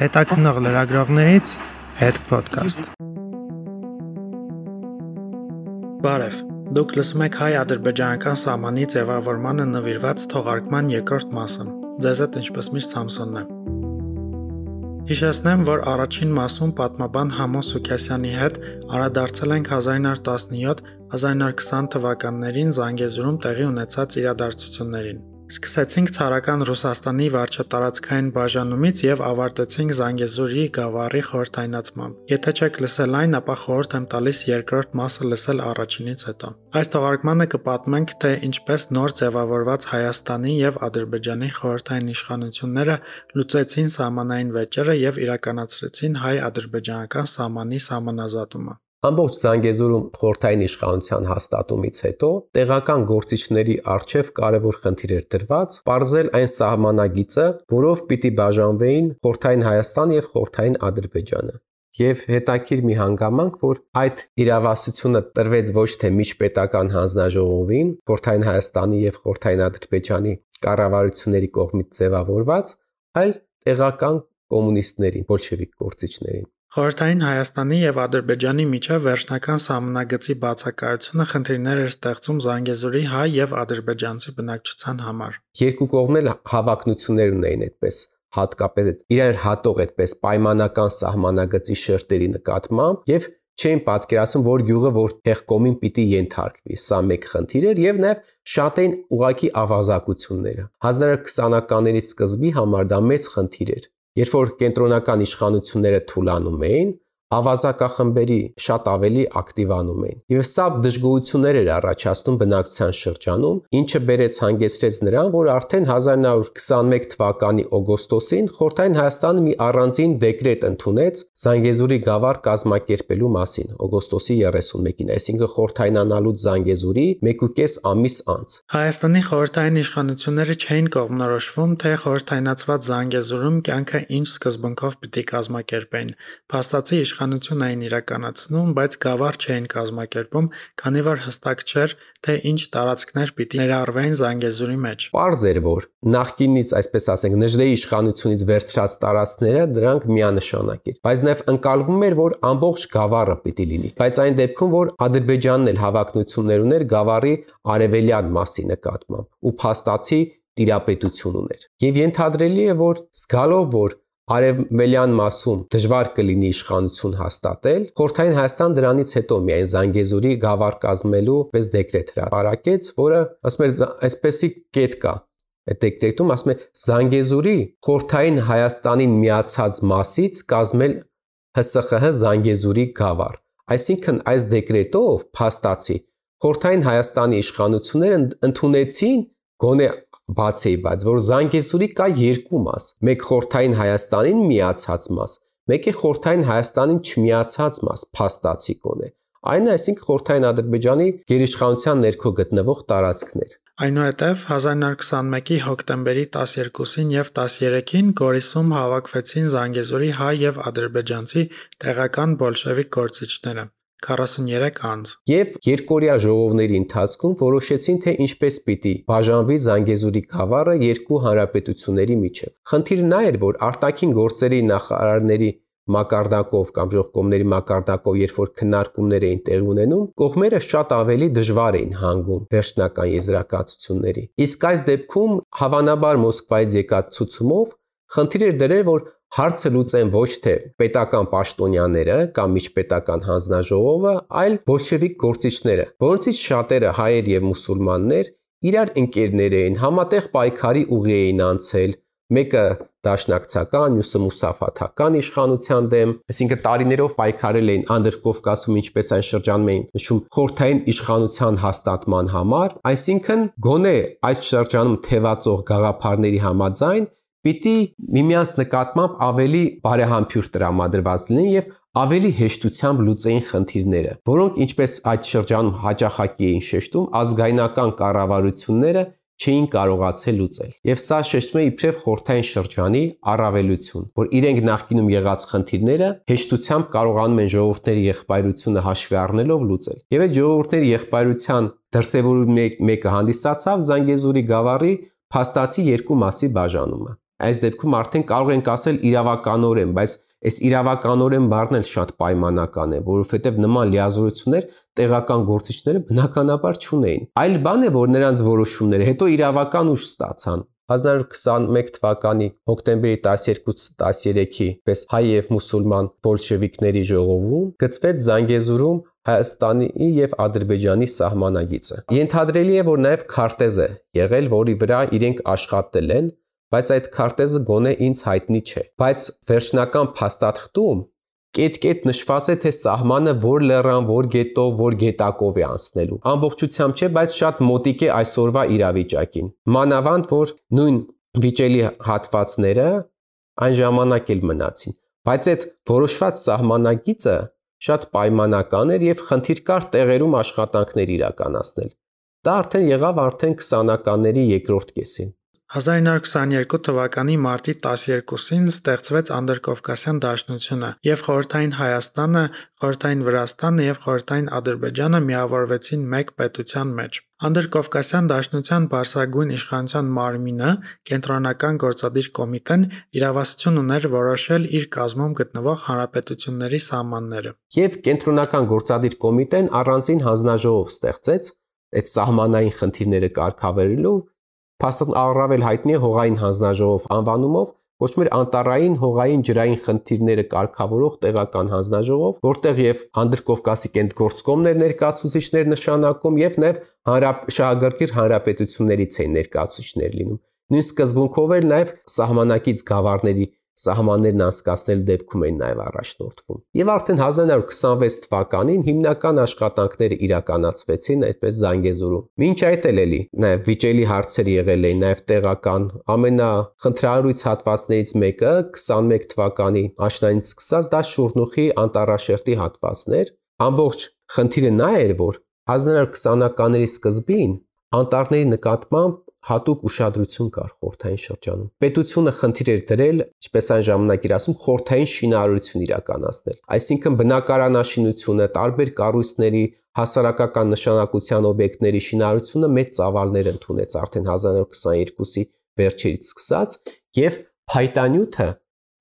Հետաքնող լրագրողներից հետ podcast։ Բարև։ Դուք լսում եք հայ-ադրբեջանական սահմանի ձևավորմանը նվիրված թողարկման երկրորդ մասը։ Ձեզ հետ ինչպես միշտ Սամսոնն է։ Հիշեցնեմ, որ առաջին մասում պատմաբան Համոն Սուքասյանի հետ անդրադարձել ենք 1917-1920 թվականներին Զանգեզուրում տեղի ունեցած իրադարձություններին։ Սկսեցինք ցարական Ռուսաստանի վարչատարածքային բաժանումից եւ ավարտեցինք Զանգեզուրի գավառի խորհրդայնացմամբ։ Եթե չեք լսել այն, ապա խորհուրդ եմ տալիս երկրորդ մասը լսել առաջինից հետո։ Այս թողարկմանը կպատմենք, թե ինչպես նոր ձևավորված Հայաստանի եւ Ադրբեջանի խորհրդային իշխանությունները լուծեցին սահմանային վեճերը եւ իրականացրեցին հայ-ադրբեջանական սահմանի սահմանազատումը։ Ամբողջ Զանգեզուրում խորթային իշխանության հաստատումից հետո տեղական գործիչների արչև կարևոր խնդիր էր դրված՝ ողջել այն սահմանագիծը, որով պիտի բաժանվեին խորթային Հայաստան եւ խորթային Ադրբեջանը։ Եվ հետաքրիր մի հանգամանք, որ այդ իրավասությունը տրվեց ոչ թե միջպետական հանձնաժողովին, Խորթային Հայաստանի եւ Խորթային Ադրբեջանի կառավարությունների կողմից ձևավորված, այլ տեղական կոմունիստներին, բոլշևիկ գործիչներին։ Խորհրդային Հայաստանի եւ Ադրբեջանի միջև վերջնական սահմանագծի բացակայությունը խնդիրներ էր ստեղծում Զանգեզուրի հայ եւ ադրբեջանցի բնակչության համար։ Երկու կողմն էլ հավակնություններ ունեին այդպես հատկապես իրար հատող այդպես պայմանական սահմանագծի շերտերի նկատմամբ եւ չէին պատկերացնում, որ գյուղը որտեղ կոմին պիտի ենթարկվի։ Սա մեկ խնդիր էր եւ նաեւ շատ էին ուղակի ավազակությունները։ 1920-ականների սկզբի համար դա մեծ խնդիր էր։ Երբ որ կենտրոնական իշխանությունները թուլանում էին, ավազակախմբերի շատ ավելի ակտիվանում էին։ Եվ սա դժգոհություններ էր առաջացնում բնակչության շրջանում, ինչը բերեց հանգեցրեց նրան, որ արդեն 1921 թվականի օգոստոսին Խորհրդային Հայաստանը մի առանձին դեկրետ ընդունեց Զանգեզուրի գավառ կազմակերպելու մասին, օգոստոսի 31-ին, այսինքն խորհրդայնանալուց Զանգեզուրի 1.5 ամիս անց։ Հայաստանի խորհրդային իշխանությունները չէին կողմնորոշվում, թե խորհրդայնացված Զանգեզուրում կյանքը ինչ սկզբունքով պիտի կազմակերպեն։ Փաստացի իշխանություն էին իրականացնում, բայց գավառ չէին կազմակերպում, քանի որ հստակ չէր, թե ինչ տարածքներ պիտի ներառվեն Զանգեզուրի մեջ։ Պարզ էր, որ նախկինից, այսպես ասենք, Նժդեի իշխանությունից վերցրած տարածքները դրանք միանշանակ էր, բայց նաև ընկալվում էր, որ ամբողջ գավառը պիտի լինի։ Բայց այն դեպքում, որ Ադրբեջանն էլ հավակնություններ ուներ գավառի արևելյան մասի նկատմամբ ու փաստացի տիրապետություն ուներ։ Եվ ենթադրելի է, որ զգալով, որ արևմելյան մասում դժվար կլինի իշխանություն հաստատել, Խորթային Հայաստան դրանից հետո միայն Զանգեզուրի գավառ կազմելու պես դեկրետ հրապարակեց, որը ասում էր այսպեսի կետ կա այդ դեկրետում ասում է Զանգեզուրի Խորթային Հայաստանին միացած մասից կազմել ՀՍԽՀ Զանգեզուրի գավառ։ Այսինքն այս դեկրետով փաստացի Խորթային Հայաստանի իշխանությունները ընդունեցին գոնե բացեի, բայց որ Զանգեզուրի կա երկու մաս՝ մեկ խորթային Հայաստանին միացած մաս, մեկ է խորթային Հայաստանին չմիացած մաս, փաստացի կոնե։ Այն այսինքն խորթային Ադրբեջանի գերիշխանության ներքո գտնվող տարածքներ։ Այնուհետև 1921-ի հոկտեմբերի 12-ին եւ 13-ին Գորիսում հավաքվեցին Զանգեզուրի հայ եւ ադրբեջանցի տեղական բոլշևիկ գործիչները։ 43 անց։ Եվ երկորյա ժողովների ընթացքում որոշեցին, թե ինչպես պիտի բաժանվի Զանգեզուրի գավառը երկու հանրապետությունների միջև։ Խնդիրը նա էր, որ արտաքին գործերի նախարարների մակարդակով կամ ժողկոմների մակարդակով, երբ որ քննարկումներ էին տեղի ունենում, կողմերը շատ ավելի դժվար էին հանգում վերջնական եզրակացությունների։ Իսկ այս դեպքում հավանաբար Մոսկվայից եկած ցուցումով խնդիր էր դրել, որ հարցը լուծեն ոչ թե պետական պաշտոնյաները կամ միջպետական հանձնաժողովը, այլ բոլշևիկ գործիչները, որոնցից շատերը հայեր եւ մուսուլմաններ իրար ընկերներ էին, համատեղ պայքարի ուղի էին անցել, մեկը դաշնակցական, մյուսը մուսաֆաթական իշխանության դեմ, այսինքն տարիներով պայքարել էին Անդրկովկասում, ինչպես այն շրջանում էին նշում խորթային իշխանության հաստատման համար, այսինքն գոնե այդ շրջանում թևածող գաղափարների համաձայն պիտի միմյանց նկատմամբ ավելի բարեհամբույր տրամադրված լինեն եւ ավելի հեշտությամբ լուծեին խնդիրները, որոնք ինչպես այդ շրջանում հաճախակի էին շեշտում, ազգայնական կառավարությունները չէին կարողացել լուծել։ Եվ սա շեշտում է իբրև խորթային շրջանի առավելություն, որ իրենք նախկինում եղած խնդիրները հեշտությամբ կարողանում են ժողովուրդների եղբայրությունը հաշվի առնելով լուծել։ Եվ այդ ժողովուրդների եղբայրության դրսևորումների մեկը հանդիսացավ Զանգեզուրի գավառի փաստացի երկու մասի բաժանումը։ Այս դեպքում արդեն կարող ենք ասել իրավականորեն, բայց այս իրավականորեն բառն էլ շատ պայմանական է, որովհետև նման լիազորություններ տեղական գործիչները բնականաբար չունեին։ Այլ բան է, որ նրանց որոշումները հետո իրավական ուժ ստացան։ 1921 թվականի հոկտեմբերի 12-13-ի պես հայ եւ մուսուլման բոլշևիկների ժողովում գծվեց Զանգեզուրում Հայաստանի եւ Ադրբեջանի սահմանագիծը։ Ենթադրելի է, որ նաեւ քարտեզ է եղել, որի վրա իրենք աշխատել են, բայց այդ քարտեզը գոնե ինձ հայտնի չէ։ Բայց վերջնական փաստաթղթում կետ-կետ նշված է թե սահմանը որ լեռան, որ գետով, որ գետակով է անցնելու։ Ամբողջությամբ չէ, բայց շատ մոտիկ է այսօրվա իրավիճակին։ Մանավանդ որ նույն վիճելի հատվածները այն ժամանակ էլ մնացին։ Բայց այդ որոշված սահմանագիծը շատ պայմանական էր եւ խնդիր կար տեղերում աշխատանքներ իրականացնել։ Դա արդեն եղավ արդեն 20-ականների երկրորդ կեսին։ 1922 թվականի մարտի 12-ին ստեղծվեց Անդրկովկասյան Դաշնությունը, եւ Խորհրդային Հայաստանը, Խորհրդային Վրաստանը եւ Խորհրդային Ադրբեջանը միավորվեցին մեկ պետության մեջ։ Անդրկովկասյան Դաշնության բարձրագույն իշխանության մարմինը, Կենտրոնական գործադիր կոմիտեն, իրավասություն ուներ որոշել իր կազմում գտնվող հանրապետությունների սահմանները։ Եվ Կենտրոնական գործադիր կոմիտեն առանձին հանձնաժողով ստեղծեց այդ սահմանային խնդիրները կարգավորելու Փաստորեն առավել հայտնի է հողային հանձնաժողով անվանումով, ոչ մեր անտարային հողային ջրային խնդիրները կարգավորող տեղական հանձնաժողով, որտեղ եւ Անդրկովկասի կենտգործկոմներ ներկայացուցիչներ նշանակում եւ նաեւ հանրապետշահագրգիռ հանրապետություններից էին ներկայացուցիչներ լինում։ Նույն սկզբունքով էր նաեւ սահմանակից գավառների սահմաններն անցկացնելու դեպքում են նաև առաջնորդվում։ Եվ արդեն 1926 թվականին հիմնական աշխատանքները իրականացվեցին այդպես Զանգեզուրում։ Մինչ այդ էլ էլի նաև վիճելի հարցեր եղել էին, նաև տեղական ամենախնդրահարույց հատվածներից մեկը 21 թվականի աշնանից սկսած դա Շուրնուխի անտառաշերտի հատվածներ։ Ամբողջ խնդիրը նա էր, որ 1920-ականների սկզբին անտառների նկատմամբ հատուկ ուշադրություն կար խորթային շրջանում։ Պետությունը խնդիր էր դրել, ինչպես այն ժամանակ էր ասում, խորթային շինարարություն իրականացնել։ Այսինքն բնակարանաշինությունը, տարբեր կառույցների, հասարակական նշանակության օբյեկտների շինարարությունը մեծ ծավալներ ընդունեց արդեն 1922-ի վերջերից սկսած եւ փայտանյութը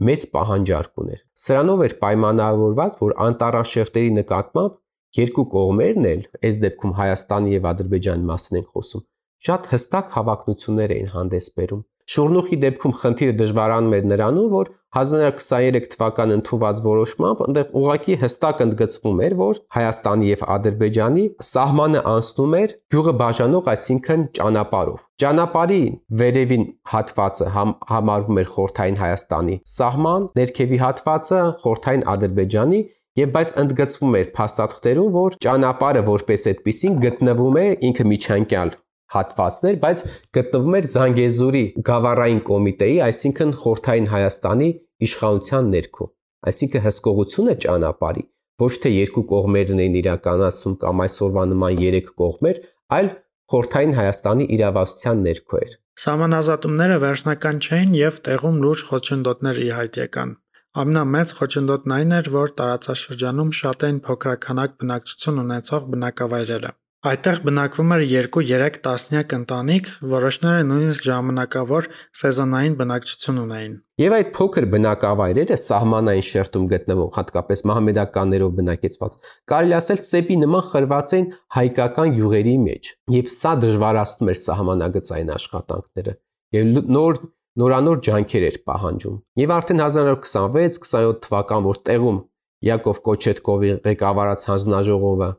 մեծ պահանջարկ ուներ։ Սրանով էր պայմանավորված, որ անտառաշերտերի նկատմամբ երկու կողմերն էլ, այս դեպքում Հայաստանի եւ Ադրբեջանի մասին ենք խոսում, շատ հստակ հավակնություններ էին հանդես բերում։ Շուրնուխի դեպքում խնդիրը դժվարանում էր նրանում, որ 1923 թվական ընդունված որոշմամբ այնտեղ ուղակի հստակ ընդգծվում էր, որ Հայաստանի եւ Ադրբեջանի սահմանը անցնում էր գյուղը բաժանող, այսինքն ճանապարհով։ Ճանապարհի վերևին հատվածը համ, համարվում էր Խորթային Հայաստանի սահման, ներքևի հատվածը Խորթային Ադրբեջանի Եվ բայց ընդգծվում էր փաստաթղթերում, որ ճանապարհը որպես այդպեսին գտնվում է ինքը միջանկյալ հատվածներ, բայց գտնվում էր Զանգեզուրի գավառային կոմիտեի, այսինքն Խորթային Հայաստանի իշխանության ներքո։ Այսինքն հսկողությունը ճանապարհի ոչ թե երկու կողմերն էին իրականացում կամ այսօրվա նման երեք կողմեր, այլ Խորթային Հայաստանի իրավասության ներքո էր։ Սահմանազատումները վերջնական չէին եւ տեղում լուրջ խոչընդոտներ ի հայտ եկան։ Ամենամեծ խոչընդոտն այն էր, որ տարածաշրջանում շատ էին փոքրականակ բնակչություն ունեցող բնակավայրերը։ Այդտեղ բնակվում էր 2-3 տասնյակ ընտանիք, որոշները նույնիսկ ժամանակավոր սեզոնային բնակչություն ունեին։ Եվ այդ փոքր բնակավայրերը սահմանային շերտում գտնվող, հատկապես մահմեդականներով բնակեցված, կարելի ասել սեպի նման խրված էին հայկական յուղերի մեջ, եւ սա դժվարացնում էր սահմանագծային աշխատանքները։ Եվ նոր նորանոր ջանքեր էր պահանջում։ Եվ արդեն 1926-27 թվական, որ տեղում Յակով Կոչետկովի ղեկավարած հանձնաժողովը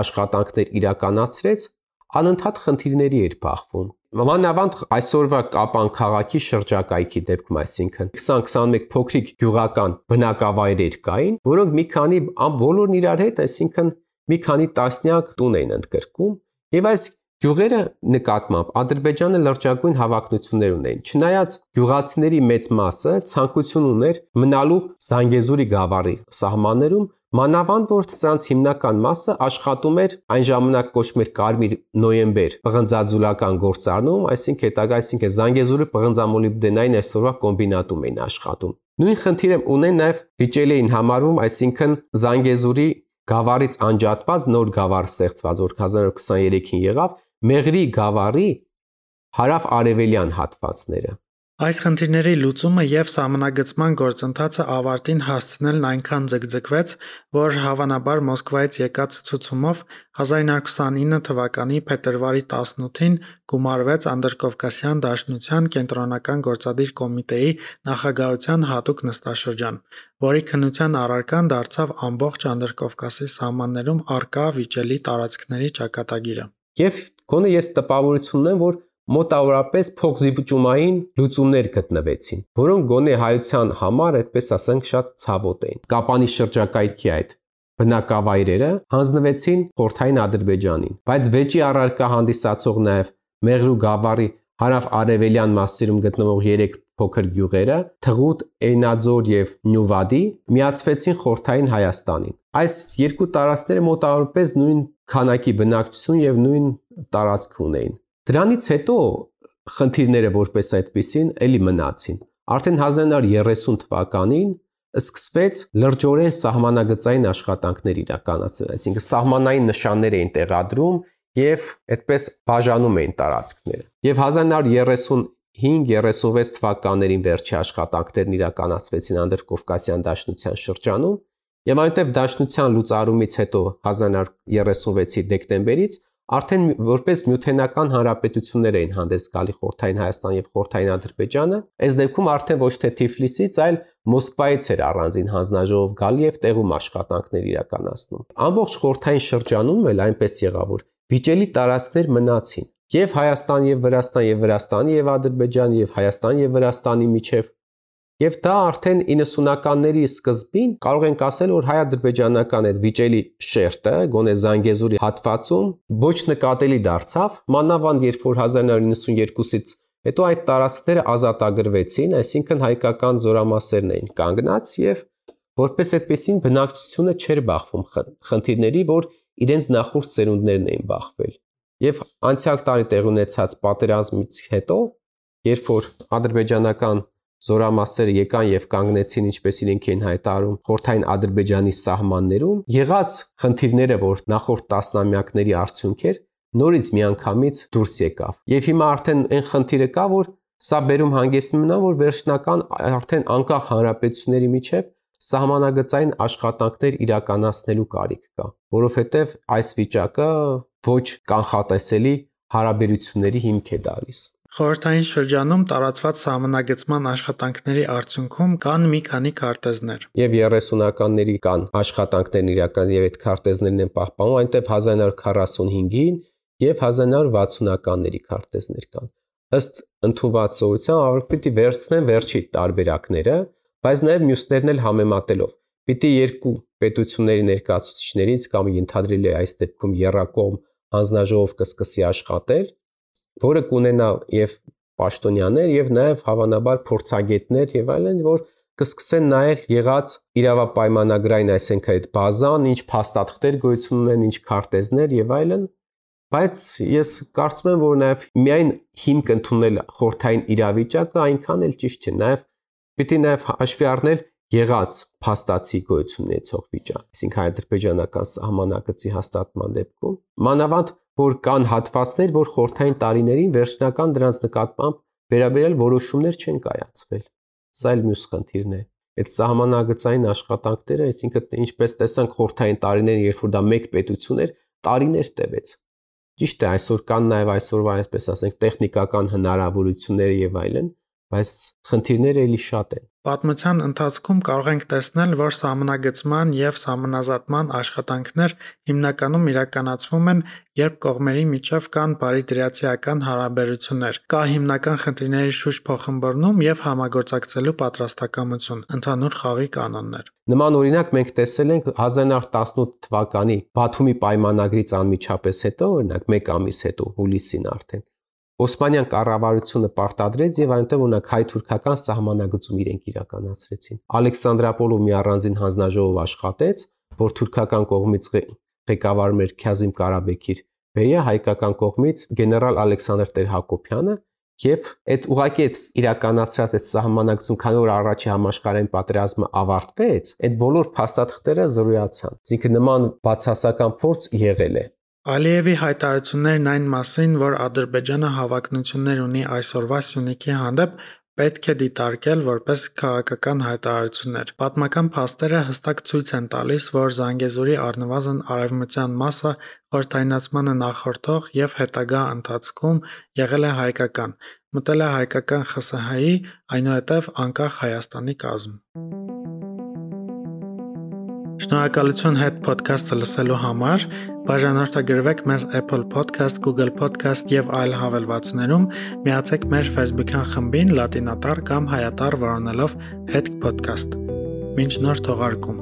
աշխատանքներ իրականացրեց, անընդհատ խնդիրների էր բախվում։ Մանավանդ այսօրվա Կապան քաղաքի շրջակայքի դեպքում, այսինքն 20-21 փոքրիկ գյուղական բնակավայրեր կային, որոնք մի քանի բոլորն իրար հետ, այսինքն մի քանի տասնյակ տուն էին ընդգրկում, եւ այս Գյուղերը նկատմամբ Ադրբեջանը լրջագույն հավակնություններ ունեին։ Չնայած գյուղացիների մեծ մասը ցանկություն ուներ մնալու Զանգեզուրի գավառի սահմաններում, Մանավանդ որ սրանց հիմնական մասը աշխատում էր այն ժամանակ կոչվում էր Կարմիր նոյեմբեր պղնձաձուլական գործառնում, այսինքն հետագա այսինքն Զանգեզուրի պղնձամոլիբդենային այսօրվա կոմբինատում էին աշխատում։ Նույն խնդիրը ունեն նաև վիճելի էին համարվում, այսինքն Զանգեզուրի գավառից անջատված նոր գավառ ստեղծված, որ 1923-ին եղավ, Մեղրի գավառի հարավ արևելյան հատվածները։ Այս խնդիրների լուծումը եւ սահմանագծման գործընթացը ավարտին հասցնելն այնքան ձգձգվեց, որ հավանաբար Մոսկվայից եկած ցուցումով 1929 թվականի փետրվարի 18-ին գումարվեց Անդրկովկասյան Դաշնության կենտրոնական գործադիր կոմիտեի նախագահության հատուկ նստաշրջան, որի քննության առարկան դարձավ ամբողջ Անդրկովկասի սահմաններում առկա վիճելի տարածքների ճակատագիրը։ Եվ գոնե ես տպավորություն ունեմ, որ մոտավորապես փոխզիջումային լուծումներ գտնվեցին, որոնք գոնե հայության համար, այդպես ասենք, շատ ցավոտ էին։ Կապանի շրջակայքի այդ բնակավայրերը հանձնվեցին Խորթային Ադրբեջանին, բայց վեճի առարկա հանդիսացող նաև Մեղրու գավառի հարավ-արևելյան մասերում գտնվող 3 փոքր գյուղերը՝ Թղուտ, Էյնաձոր եւ Նյուվադի, միացվեցին Խորթային Հայաստանին։ Այս երկու տարածքները մոտավորապես նույն քանակի բնակչություն եւ նույն տարածք ունեին։ Դրանից հետո խնդիրները որպես այդպեսին էլի մնացին։ Արդեն 1930 թվականին սկսվեց լրջորեն սահմանագծային աշխատանքներ իրականացնել, այսինքն սահմանային նշաններ էին տեղադրում եւ այդպես բաժանում էին տարածքները։ Եվ 1935-36 թվականներին վերջի աշխատանքներն իրականացվեցին Անդրկովկասյան դաշնության շրջանում եւ այնտեղ դաշնության լուծարումից հետո 1936-ի դեկտեմբերից արդեն որպես միութենական հանրապետություններ էին հանդես գալի Խորթային Հայաստան եւ Խորթային Ադրբեջանը, այս դեպքում արդեն ոչ թե Թիֆլիսից, այլ Մոսկվայից էր առանձին հանձնաժողով գալի եւ տեղում աշխատանքներ իրականացնում։ Ամբողջ Խորթային շրջանում էլ այնպես եղավ, որ վիճելի տարածքներ մնացին եւ Հայաստան եւ Վրաստան եւ Վրաստանի եւ Ադրբեջան եւ Հայաստան եւ Վրաստանի միջև Եվ դա արդեն 90-ականների սկզբին կարող ենք ասել, որ հայ-ադրբեջանական այդ վիճելի շերտը, գոնե Զանգեզուրի հատվածում ոչ նկատելի դարձավ, մանավանդ երբ որ 1992-ից հետո այդ տարածքները ազատագրվեցին, այսինքն հայկական զորամասերն էին կանգնած եւ որպես այդպեսին բնակչությունը չէր բախվում խնդիրների, որ իրենց նախորդ սերունդներն էին բախվել։ Եվ անցյալ տարի տեղ ունեցած պատերազմից հետո, երբ որ ադրբեջանական զորամասերը եկան եւ կանգնեցին ինչպես իրենք էին հայտարարում խորթային Ադրբեջանի սահմաններում եղած խնդիրները որ նախորդ տասնամյակների արդյունք էր նորից միանգամից դուրս եկավ եւ հիմա արդեն այն խնդիրը կա որ սա բերում հանգեցնում նա որ վերջնական արդեն անկախ հանրապետությունների միջև սահմանագծային աշխատանքներ իրականացնելու կարիք կա որովհետեւ այս վիճակը ոչ կանխատեսելի հարաբերությունների հիմք է դալիս Խորհրդային շրջանում տարածված սահմանագծման աշխատանքների արդյունքում կան մի քանի քարտեզներ։ Եվ 30-ականների կան աշխատանքներն իրական եւ այդ քարտեզներն են պահպանում, այնտեղ 1945-ին եւ 1960-ականների քարտեզներ կան։ Ըստ ընդունվածության ավարտ պիտի վերցնեն վերջի տարբերակները, բայց նաեւ մյուսներն էլ համեմատելով պիտի երկու պետությունների ներկայացուցիչներից կամ ենթադրելի է այս դեպքում երրակողմ հանձնաժողով կսկսի աշխատել որը կունենա եւ պաշտոնյաներ եւ նաեւ հավանաբար փորձագետներ եւ այլն, որ կսկսեն նայել եղած իրավապայմանագրային, այսինքն այդ բազան, ինչ փաստաթղթեր գոյություն ունեն, ինչ քարտեզներ եւ այլն, բայց ես կարծում եմ, որ նաեւ միայն հիմք ընդունել խորթային իրավիճակը այնքան էլ ճիշտ չէ, նաեւ պիտի նաեւ հաշվի առնել եղած փաստացի գոյություն ունեցող վիճակ, այսինքն ադրբեջանական սահմանակցի հաստատման դեպքում, մանավանդ որ կան հատվածներ, որ խորթային տարիներին վերջնական դրանց նկատմամբ վերաբերյալ որոշումներ չեն կայացվել։ Սա էլ մյուս խնդիրն է։ Այդ սահմանագծային աշխատանքները, այսինքն ինչպես տեսանք խորթային տարիներին, երբ որ դա մեկ պետություն էր, տարիներ տևեց։ Ճիշտ է, այսօր կան նաև այսօրվա, այսպես ասենք, տեխնիկական հնարավորությունները եւ այլն, բայց խնդիրները էլի շատ են։ Պատմության ընթացքում կարող ենք տեսնել, որ սահմանագծման եւ սահմանազատման աշխատանքներ հիմնականում իրականացվում են, երբ կողմերի միջև կան բարիդրացիական հարաբերություններ, կա հիմնական խնդիրների շուրջ փոխհմբռնում եւ համագործակցելու պատրաստակամություն, ընդհանուր խաղի կանոններ։ Նման օրինակ մենք տեսել ենք 1918 թվականի Բաթումի պայմանագրից անմիջապես հետո, օրինակ 1 ամիս հետո, հուլիսին արդեն Օսմանյան կառավարությունը պարտադրեց եւ այնտեղ ունակ հայ-թուրքական սահմանագծում իրենք իրականացրեցին։ Ալեքսանդրապոլու մի առանձին հանձնաժողով աշխատեց, որ թուրքական կողմից ղեկավարում էր Քազիմ Կարաբեկիր բեյը, հայկական կողմից գեներալ Ալեքսանդր Տեր-Հակոբյանը Եվ այդ ուղակի այդ իրականացրած այդ սահմանագծում քանի որ առաջի համաշխարհային պատերազմը ավարտվեց, այդ բոլոր փաստաթղթերը զրոյացան։ Այսինքն նման բացասական փորձ եղել է։ Ալիևի հայտարարություններն այն մասին, որ Ադրբեջանը հավակնություններ ունի այսօրվա Սյունիքի հանդեպ, պետք է դիտարկել որպես քաղաքական հայտարարություններ։ Պատմական փաստերը հստակ ցույց են տալիս, որ Զանգեզուրի առնվազն արևմտյան մասը խորհրդայնացմանը նախորդող եւ հետագա ընթացքում եղել է հայկական, մտել է հայկական ԽՍՀ-ի, այնուհետև անկախ Հայաստանի կազմ։ Շնորհակալություն հետ podcast-ը լսելու համար։ Բաժանորդագրվեք մեզ Apple Podcast, Google Podcast եւ այլ հավելվածներում։ Միացեք մեր Facebook-յան խմբին լատինատար կամ հայատար որոնելով հետ podcast։ Մինչ նոր թողարկում։